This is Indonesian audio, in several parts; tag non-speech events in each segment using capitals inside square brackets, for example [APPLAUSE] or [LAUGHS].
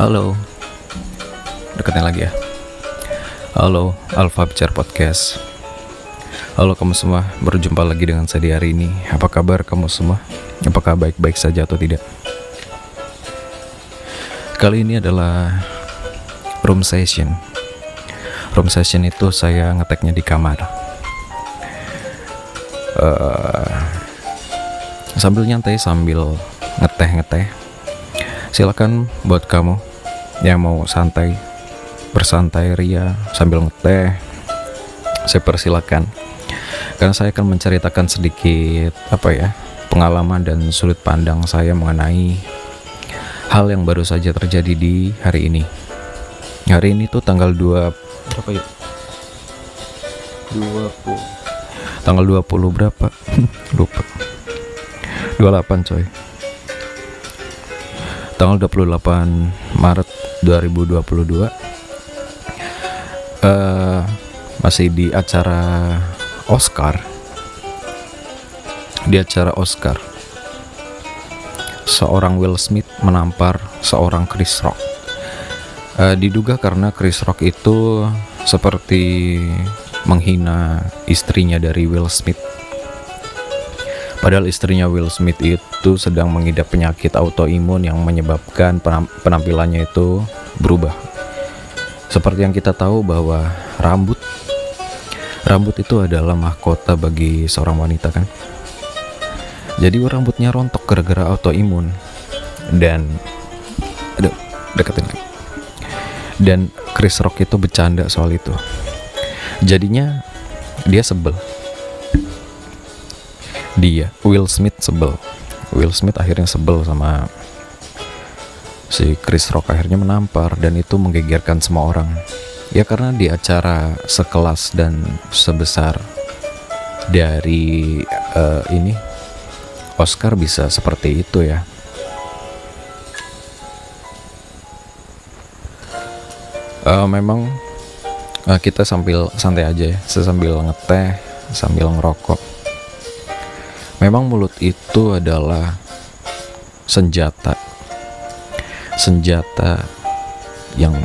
Halo. Deketin lagi ya? Halo Alpha Bicara Podcast. Halo kamu semua Berjumpa lagi dengan saya di hari ini. Apa kabar kamu semua? Apakah baik-baik saja atau tidak? Kali ini adalah Room session. Room session itu saya ngeteknya di kamar. Uh, Sambil nyantai Sambil ngeteh-ngeteh silakan buat kamu yang mau santai bersantai ria sambil ngeteh. Saya persilakan. Karena saya akan menceritakan sedikit apa ya pengalaman dan sudut pandang saya mengenai hal yang baru saja terjadi di hari ini. Hari ini tuh tanggal 2 berapa ya? 20 tanggal 20 berapa? Lupa. 28 coy tanggal 28 Maret 2022 uh, eh, masih di acara Oscar. Di acara Oscar seorang Will Smith menampar seorang Chris Rock. Uh, diduga karena Chris Rock itu seperti menghina istrinya dari Will Smith Padahal istrinya Will Smith itu sedang mengidap penyakit autoimun yang menyebabkan penampilannya itu berubah. Seperti yang kita tahu bahwa rambut rambut itu adalah mahkota bagi seorang wanita kan. Jadi rambutnya rontok gara-gara autoimun dan aduh deketin lagi. Dan Chris Rock itu bercanda soal itu. Jadinya dia sebel dia Will Smith sebel. Will Smith akhirnya sebel sama si Chris Rock akhirnya menampar dan itu menggegerkan semua orang. Ya karena di acara sekelas dan sebesar dari uh, ini Oscar bisa seperti itu ya. Uh, memang uh, kita sambil santai aja ya sambil ngeteh sambil ngerokok Memang mulut itu adalah senjata. Senjata yang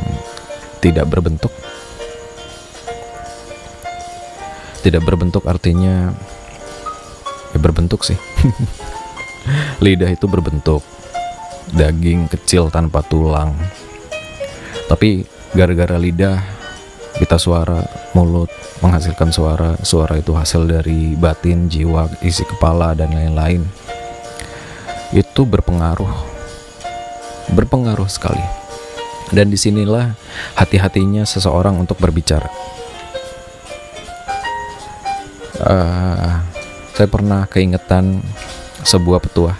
tidak berbentuk. Tidak berbentuk artinya ya berbentuk sih. [LAUGHS] Lidah itu berbentuk. Daging kecil tanpa tulang. Tapi gara-gara lidah kita suara mulut menghasilkan suara suara itu hasil dari batin jiwa isi kepala dan lain-lain. Itu berpengaruh berpengaruh sekali. Dan di sinilah hati-hatinya seseorang untuk berbicara. Uh, saya pernah keingetan sebuah petua.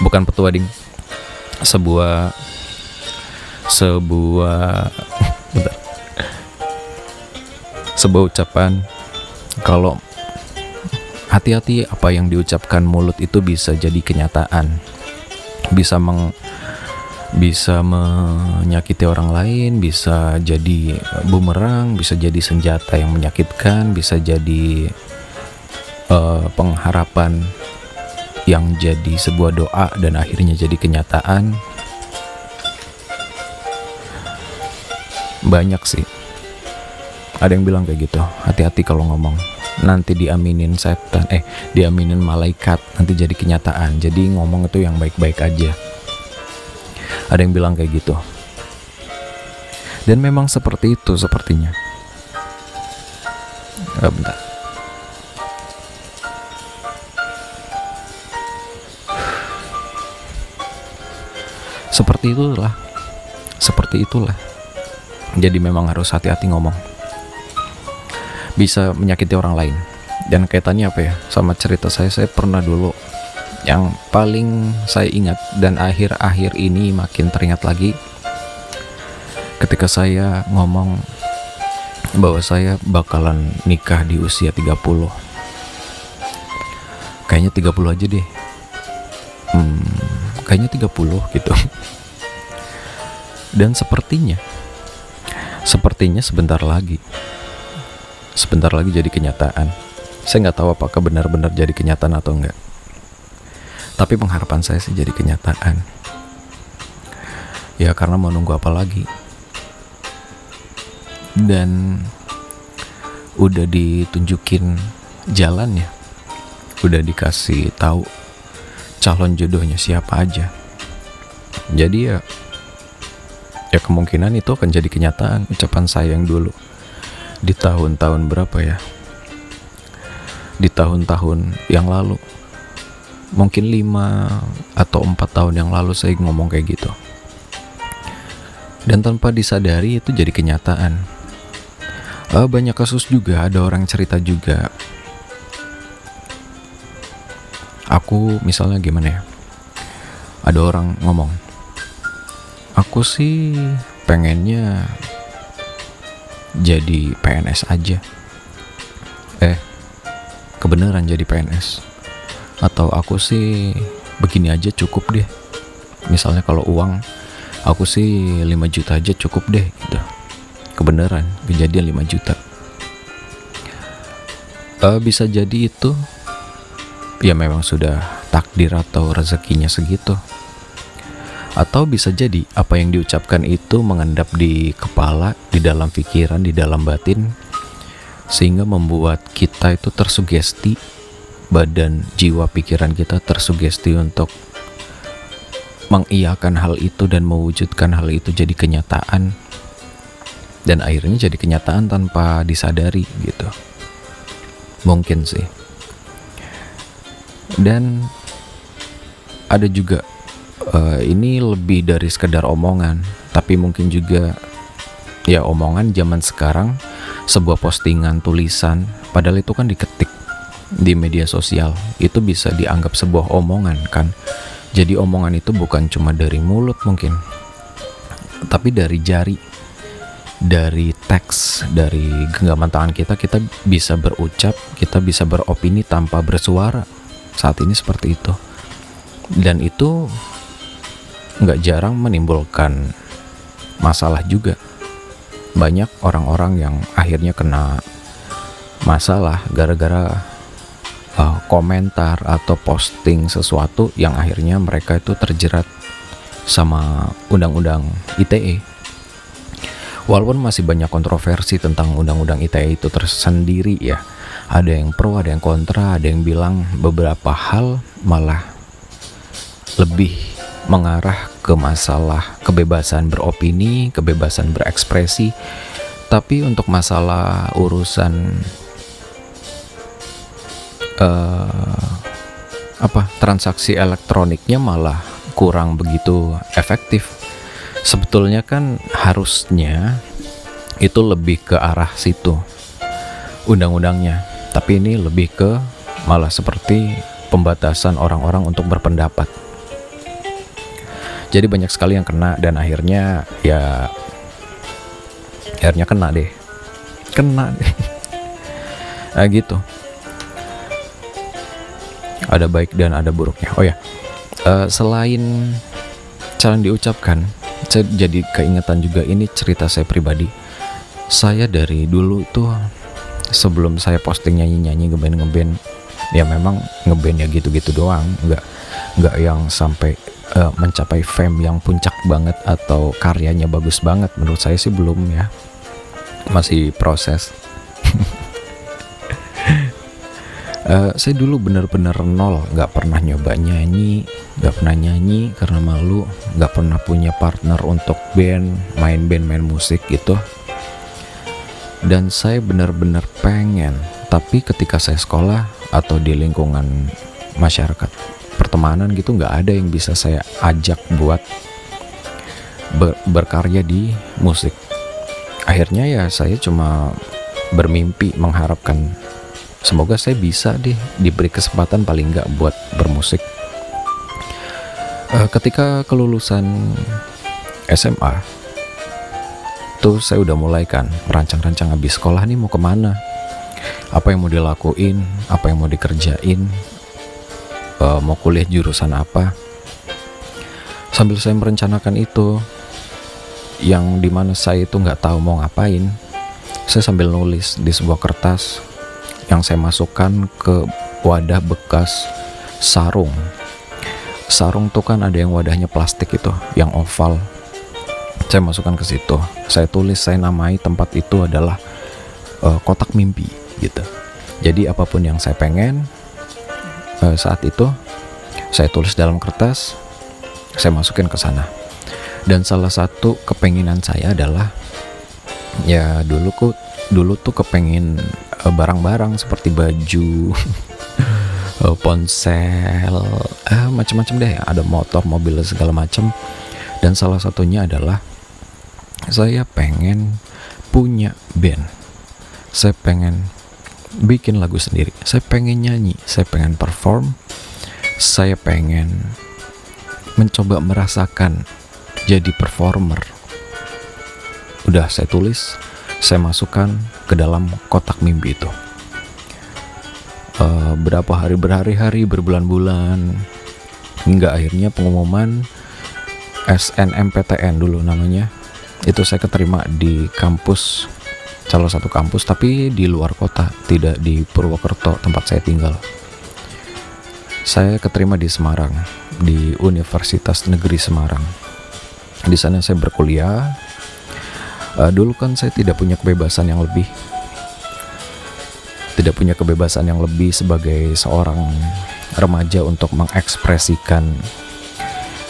Bukan petua ding. Sebuah sebuah sebuah ucapan kalau hati-hati apa yang diucapkan mulut itu bisa jadi kenyataan bisa meng bisa menyakiti orang lain, bisa jadi bumerang, bisa jadi senjata yang menyakitkan, bisa jadi uh, pengharapan yang jadi sebuah doa dan akhirnya jadi kenyataan. banyak sih ada yang bilang kayak gitu. Hati-hati kalau ngomong. Nanti diaminin setan eh diaminin malaikat nanti jadi kenyataan. Jadi ngomong itu yang baik-baik aja. Ada yang bilang kayak gitu. Dan memang seperti itu sepertinya. Oh, bentar. Seperti itulah. Seperti itulah. Jadi memang harus hati-hati ngomong. Bisa menyakiti orang lain. Dan kaitannya apa ya? Sama cerita saya, saya pernah dulu yang paling saya ingat dan akhir-akhir ini makin teringat lagi ketika saya ngomong bahwa saya bakalan nikah di usia 30 kayaknya 30 aja deh hmm, kayaknya 30 gitu dan sepertinya Sepertinya sebentar lagi. Sebentar lagi jadi kenyataan. Saya nggak tahu apakah benar-benar jadi kenyataan atau enggak. Tapi pengharapan saya sih jadi kenyataan. ya karena mau nunggu apa lagi dan udah ditunjukin jalannya udah dikasih tahu calon jodohnya siapa aja jadi ya ya kemungkinan itu akan jadi kenyataan ucapan sayang dulu di tahun-tahun berapa ya? Di tahun-tahun yang lalu. Mungkin lima atau empat tahun yang lalu saya ngomong kayak gitu. Dan tanpa disadari itu jadi kenyataan. Uh, banyak kasus juga ada orang cerita juga. Aku misalnya gimana ya? Ada orang ngomong aku sih pengennya jadi PNS aja. Eh kebenaran jadi PNS atau aku sih begini aja cukup deh. Misalnya kalau uang aku sih 5 juta aja cukup deh gitu. Kebenaran kejadian 5 juta. Uh, bisa jadi itu. Ya memang sudah takdir atau rezekinya segitu atau bisa jadi apa yang diucapkan itu mengendap di kepala, di dalam pikiran, di dalam batin, sehingga membuat kita itu tersugesti badan jiwa pikiran kita tersugesti untuk mengiyakan hal itu dan mewujudkan hal itu jadi kenyataan. Dan akhirnya jadi kenyataan tanpa disadari gitu. Mungkin sih. Dan ada juga uh, ini lebih dari sekedar omongan tapi mungkin juga ya omongan zaman sekarang sebuah postingan tulisan padahal itu kan diketik di media sosial itu bisa dianggap sebuah omongan kan? Jadi omongan itu bukan cuma dari mulut mungkin tapi dari jari dari teks dari genggaman tangan kita kita bisa berucap kita bisa beropini tanpa bersuara. Saat ini seperti itu. Dan itu nggak jarang menimbulkan masalah juga banyak orang-orang yang akhirnya kena masalah gara-gara uh, komentar atau posting sesuatu yang akhirnya mereka itu terjerat sama undang-undang ITE. Walaupun masih banyak kontroversi tentang undang-undang ITE itu tersendiri ya. Ada yang pro, ada yang kontra, ada yang bilang beberapa hal malah lebih mengarah ke masalah kebebasan beropini, kebebasan berekspresi. Tapi untuk masalah urusan uh, apa transaksi elektroniknya malah kurang begitu efektif. Sebetulnya kan harusnya itu lebih ke arah situ undang-undangnya, tapi ini lebih ke malah seperti pembatasan orang-orang untuk berpendapat. Jadi banyak sekali yang kena dan akhirnya ya akhirnya kena deh. Kena deh. [LAUGHS] nah gitu ada baik dan ada buruknya oh ya uh, selain cara diucapkan saya jadi keingetan juga ini cerita saya pribadi saya dari dulu tuh sebelum saya posting nyanyi-nyanyi ngeband ngeband ya memang ngeband ya gitu-gitu doang nggak nggak yang sampai uh, mencapai fame yang puncak banget atau karyanya bagus banget menurut saya sih belum ya masih proses Uh, [LAUGHS] saya dulu bener-bener nol, nggak pernah nyoba nyanyi, nggak pernah nyanyi karena malu, nggak pernah punya partner untuk band, main band, main musik gitu. Dan saya bener-bener pengen, tapi ketika saya sekolah atau di lingkungan masyarakat pertemanan gitu nggak ada yang bisa saya ajak buat ber berkarya di musik. Akhirnya ya saya cuma bermimpi mengharapkan semoga saya bisa deh diberi kesempatan paling nggak buat bermusik uh, ketika kelulusan SMA tuh saya udah mulai kan merancang-rancang habis sekolah nih mau ke mana apa yang mau dilakuin apa yang mau dikerjain uh, mau kuliah jurusan apa sambil saya merencanakan itu yang di mana saya itu nggak tahu mau ngapain saya sambil nulis di sebuah kertas yang saya masukkan ke wadah bekas sarung. Sarung tuh kan ada yang wadahnya plastik itu, yang oval. saya masukkan ke situ saya tulis saya namai tempat itu adalah uh, kotak mimpi gitu jadi apa pun yang saya pengen uh, saat itu saya tulis dalam kertas saya masukin ke sana. Dan salah satu kepenginan saya adalah ya dulu kok dulu tuh kepengen barang eh, barang-barang seperti baju [LAUGHS] ponsel eh, macam-macam deh ada motor mobil segala macam. Dan salah satunya adalah saya pengen punya band. Saya pengen bikin lagu sendiri. Saya pengen nyanyi saya pengen perform saya pengen mencoba merasakan jadi performer. Udah saya tulis saya masukkan ke dalam kotak mimpi itu. Uh, berapa hari berhari-hari berbulan-bulan hingga akhirnya pengumuman SNMPTN dulu namanya. Itu saya keterima di kampus salah satu kampus tapi di luar kota tidak di Purwokerto tempat saya tinggal. Saya keterima di Semarang di Universitas Negeri Semarang. Di sana saya berkuliah. Uh, dulu kan saya tidak punya kebebasan yang lebih. Tidak punya kebebasan yang lebih sebagai seorang remaja untuk mengekspresikan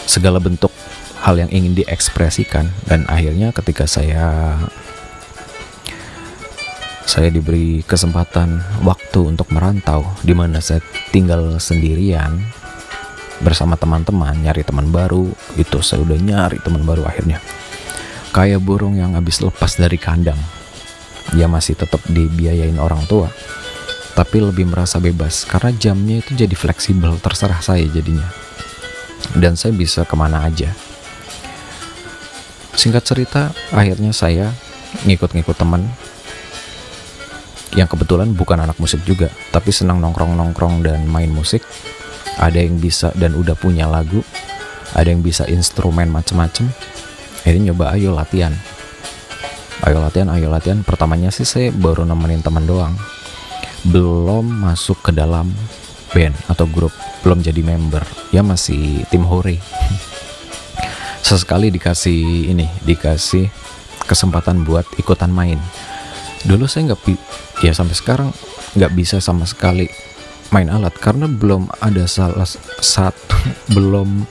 segala bentuk hal yang ingin diekspresikan. Dan akhirnya ketika saya saya diberi kesempatan waktu untuk merantau di mana saya tinggal sendirian bersama teman-teman nyari teman baru. Itu saya udah nyari teman baru akhirnya. Kayak burung yang habis lepas dari kandang. Dia masih tetap dibiayain orang tua. Tapi lebih merasa bebas karena jamnya itu jadi fleksibel terserah saya jadinya. Dan saya bisa ke mana aja. Singkat cerita, akhirnya saya ngikut-ngikut teman yang kebetulan bukan anak musik juga, tapi senang nongkrong-nongkrong dan main musik. Ada yang bisa dan udah punya lagu, ada yang bisa instrumen macem-macem. Akhirnya nyoba ayo latihan. Ayo latihan, ayo latihan. Pertamanya sih saya baru nemenin teman doang. Belum masuk ke dalam band atau grup, belum jadi member. Ya masih tim hore. [LAUGHS] sesekali dikasih ini dikasih kesempatan buat ikutan main dulu saya nggak ya sampai sekarang nggak bisa sama sekali main alat karena belum ada salah satu [LAUGHS] belum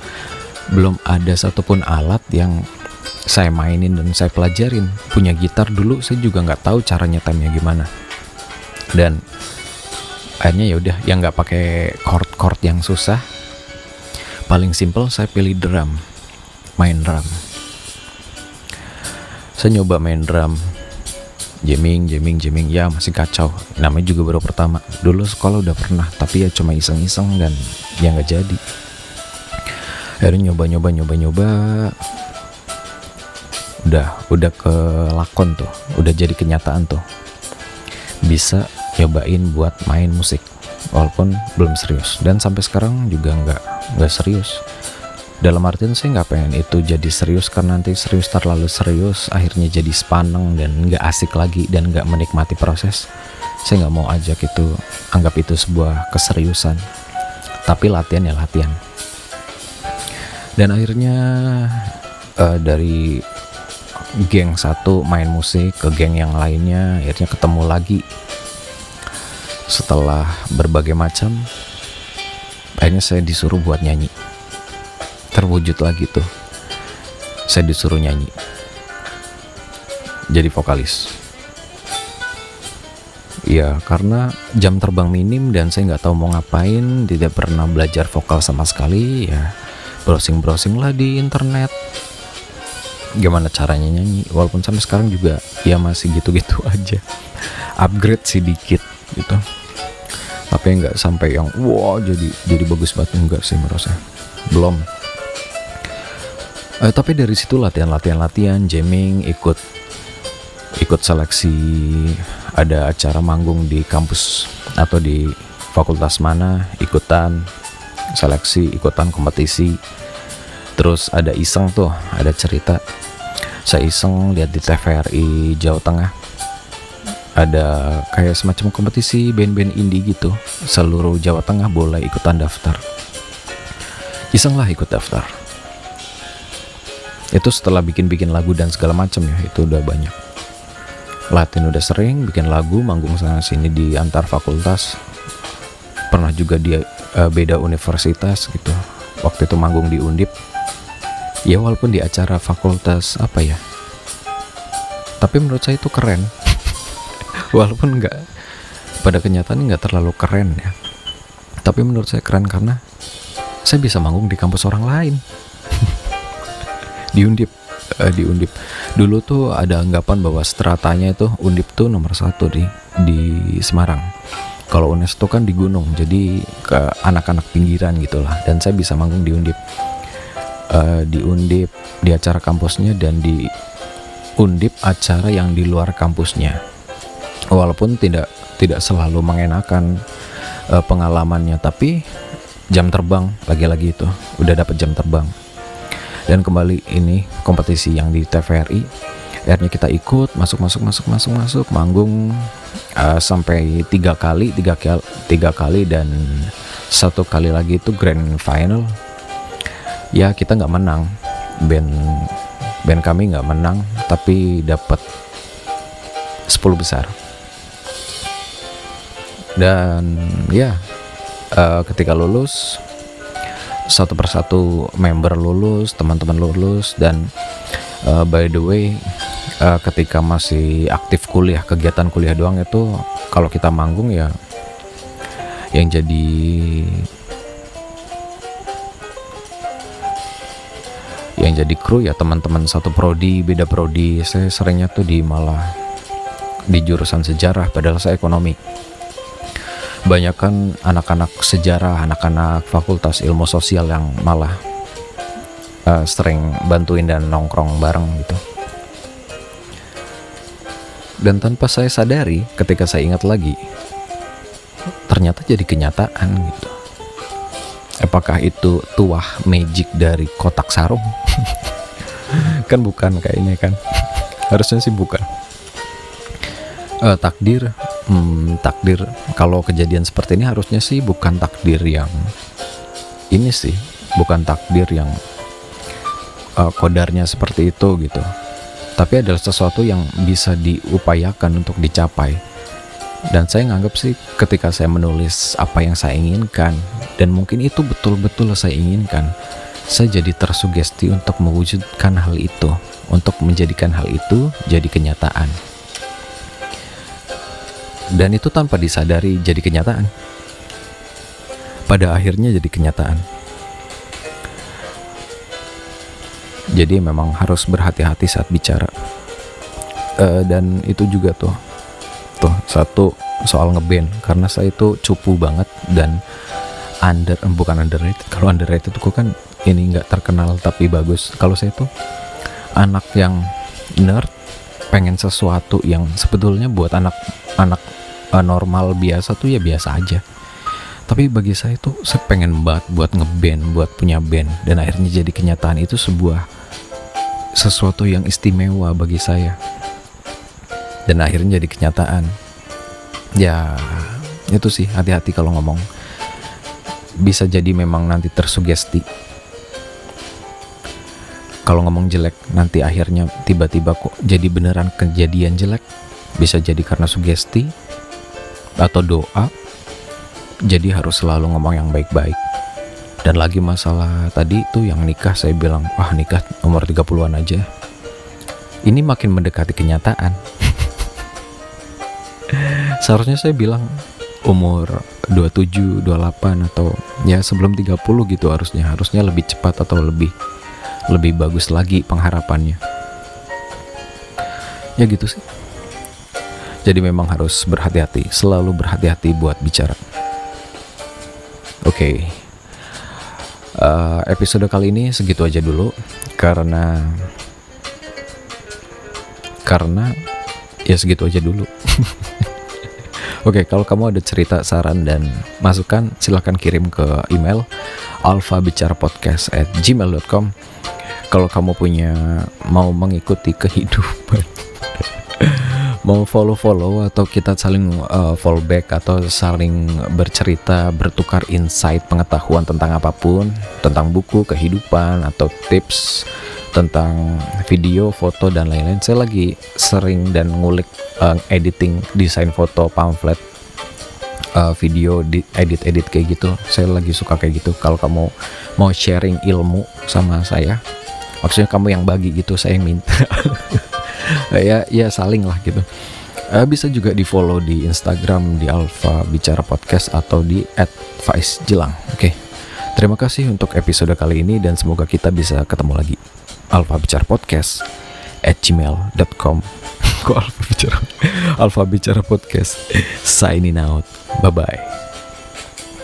belum ada satupun alat yang saya mainin dan saya pelajarin. Punya gitar dulu saya juga nggak tahu cara nyetemnya gimana. Dan akhirnya ya udah yang nggak pakai chord chord yang susah paling simple saya pilih drum main drum. Saya nyoba main drum jamming jamming jamming ya masih kacau. Namanya juga baru pertama. Dulu sekolah udah pernah tapi ya cuma iseng-iseng dan ya nggak jadi. Akhirnya nyoba nyoba nyoba nyoba. Udah udah ke lakon tuh. Udah jadi kenyataan tuh. Bisa nyobain buat main musik walaupun belum serius. Dan sampai sekarang juga nggak nggak serius dalam artian saya nggak pengen itu jadi serius karena nanti serius terlalu serius akhirnya jadi sepaneng dan nggak asik lagi dan nggak menikmati proses. Saya nggak mau ajak itu anggap itu sebuah keseriusan. Tapi latihan ya latihan. Dan akhirnya uh, dari geng satu main musik ke geng yang lainnya akhirnya ketemu lagi. Setelah berbagai macam akhirnya saya disuruh buat nyanyi terwujud lagi tuh. Saya disuruh nyanyi. Jadi vokalis. Ya karena jam terbang minim dan saya nggak tahu mau ngapain tidak pernah belajar vokal sama sekali ya. Browsing browsing lah di internet. Gimana caranya nyanyi? Walaupun sampai sekarang juga ya masih gitu-gitu [LAUGHS] aja. Upgrade sedikit gitu. Tapi nggak sampai yang wow jadi jadi bagus banget. Enggak sih merasa belum Uh, tapi dari situ latihan-latihan-latihan, jamming, ikut ikut seleksi ada acara manggung di kampus atau di fakultas mana, ikutan seleksi, ikutan kompetisi. Terus ada iseng tuh, ada cerita. Saya iseng lihat di TVRI Jawa Tengah ada kayak semacam kompetisi band-band indie gitu seluruh Jawa Tengah boleh ikutan daftar iseng lah ikut daftar itu setelah bikin-bikin lagu dan segala macam ya itu udah banyak. Latin udah sering bikin lagu manggung sana sini di antar fakultas. Pernah juga dia uh, beda universitas gitu. Waktu itu manggung di Undip. Ya walaupun di acara fakultas apa ya. Tapi menurut saya itu keren. [LAUGHS] Walaupun nggak pada kenyataan nggak terlalu keren ya. Tapi menurut saya keren karena saya bisa manggung di kampus orang lain [LAUGHS] di Undip uh, di Undip dulu tuh ada anggapan bahwa stratanya itu Undip tuh nomor satu di di Semarang. Kalau UNES tuh kan di gunung jadi ke anak-anak pinggiran gitulah. Dan saya bisa manggung di Undip. Uh, di Undip di acara kampusnya dan di Undip acara yang di luar kampusnya. Walaupun tidak tidak selalu mengenakan uh, pengalamannya tapi jam terbang lagi-lagi itu udah dapat jam terbang dan kembali ini kompetisi yang di TVRI akhirnya kita ikut masuk masuk masuk masuk masuk manggung uh, sampai tiga kali tiga kali tiga kali dan satu kali lagi itu grand final. Ya kita nggak menang. Band band kami nggak menang tapi dapat 10 besar. Dan ya uh, ketika lulus satu persatu member lulus, teman-teman lulus dan uh, by the way uh, ketika masih aktif kuliah, kegiatan kuliah doang itu kalau kita manggung ya yang jadi yang jadi kru ya teman-teman satu prodi, beda prodi. Saya seringnya tuh di malah di jurusan sejarah padahal saya ekonomi banyak kan anak-anak sejarah, anak-anak fakultas ilmu sosial yang malah uh, sering bantuin dan nongkrong bareng gitu. Dan tanpa saya sadari, ketika saya ingat lagi, ternyata jadi kenyataan gitu. Apakah itu tuah magic dari kotak sarung? [LAUGHS] kan bukan kayaknya kan. Harusnya sih bukan. Uh, takdir hmm, takdir. Kalau kejadian seperti ini harusnya sih bukan takdir yang ini sih bukan takdir yang uh, kodarnya seperti itu gitu. Tapi adalah sesuatu yang bisa diupayakan untuk dicapai. Dan saya nganggap sih ketika saya menulis apa yang saya inginkan dan mungkin itu betul-betul saya inginkan saya jadi tersugesti untuk mewujudkan hal itu. Untuk menjadikan hal itu jadi kenyataan dan itu tanpa disadari jadi kenyataan. Pada akhirnya jadi kenyataan. Jadi memang harus berhati-hati saat bicara. Uh, dan itu juga tuh, tuh satu soal ngeband karena saya itu cupu banget dan under eh, bukan underrated. Kalau underrated itu kan ini nggak terkenal tapi bagus. Kalau saya tuh anak yang nerd pengen sesuatu yang sebetulnya buat anak anak uh, normal biasa tuh ya biasa aja. Tapi bagi saya tuh saya pengen banget buat ngeband buat punya band. Dan akhirnya jadi kenyataan itu sebuah sesuatu yang istimewa bagi saya. Dan akhirnya jadi kenyataan. Ya itu sih hati-hati kalau ngomong. Bisa jadi memang nanti tersugesti. Kalau ngomong jelek nanti akhirnya tiba-tiba kok jadi beneran kejadian jelek. Bisa jadi karena sugesti atau doa jadi harus selalu ngomong yang baik-baik. Dan lagi masalah tadi tuh yang nikah saya bilang wah nikah umur 30-an aja. Ini makin mendekati kenyataan. [LAUGHS] Seharusnya saya bilang umur 27, 28 atau ya sebelum 30 gitu harusnya. Harusnya lebih cepat atau lebih lebih bagus lagi pengharapannya. Ya gitu sih jadi memang harus berhati-hati, selalu berhati-hati buat bicara. Oke, okay. uh, eh, episode kali ini segitu aja dulu karena karena ya segitu aja dulu. [LAUGHS] Oke, okay, kalau kamu ada cerita, saran, dan masukan, silahkan kirim ke email alfabicarapodcast@gmail.com. Kalau kamu punya mau mengikuti kehidupan mau follow-follow atau kita saling uh, follow back atau saling bercerita, bertukar insight pengetahuan tentang apa pun, tentang buku, kehidupan atau tips tentang video, foto dan lain-lain. Saya lagi sering dan ngulik uh, editing desain foto, pamflet, uh, video di edit-edit kayak gitu. Saya lagi suka kayak gitu. Kalau kamu mau sharing ilmu sama saya, maksudnya kamu yang bagi gitu, saya yang minta. [LAUGHS] [LAUGHS] ya ya saling lah gitu. Uh, bisa juga di follow di Instagram di Alfa Bicara Podcast atau di @faizjelang. Oke. Okay. terima kasih untuk episode kali ini dan semoga kita bisa ketemu lagi. Alfa Bicara Podcast at gmail.com [LAUGHS] kok Alfa Bicara? [LAUGHS] Alfa Bicara Podcast. Signing out. Bye bye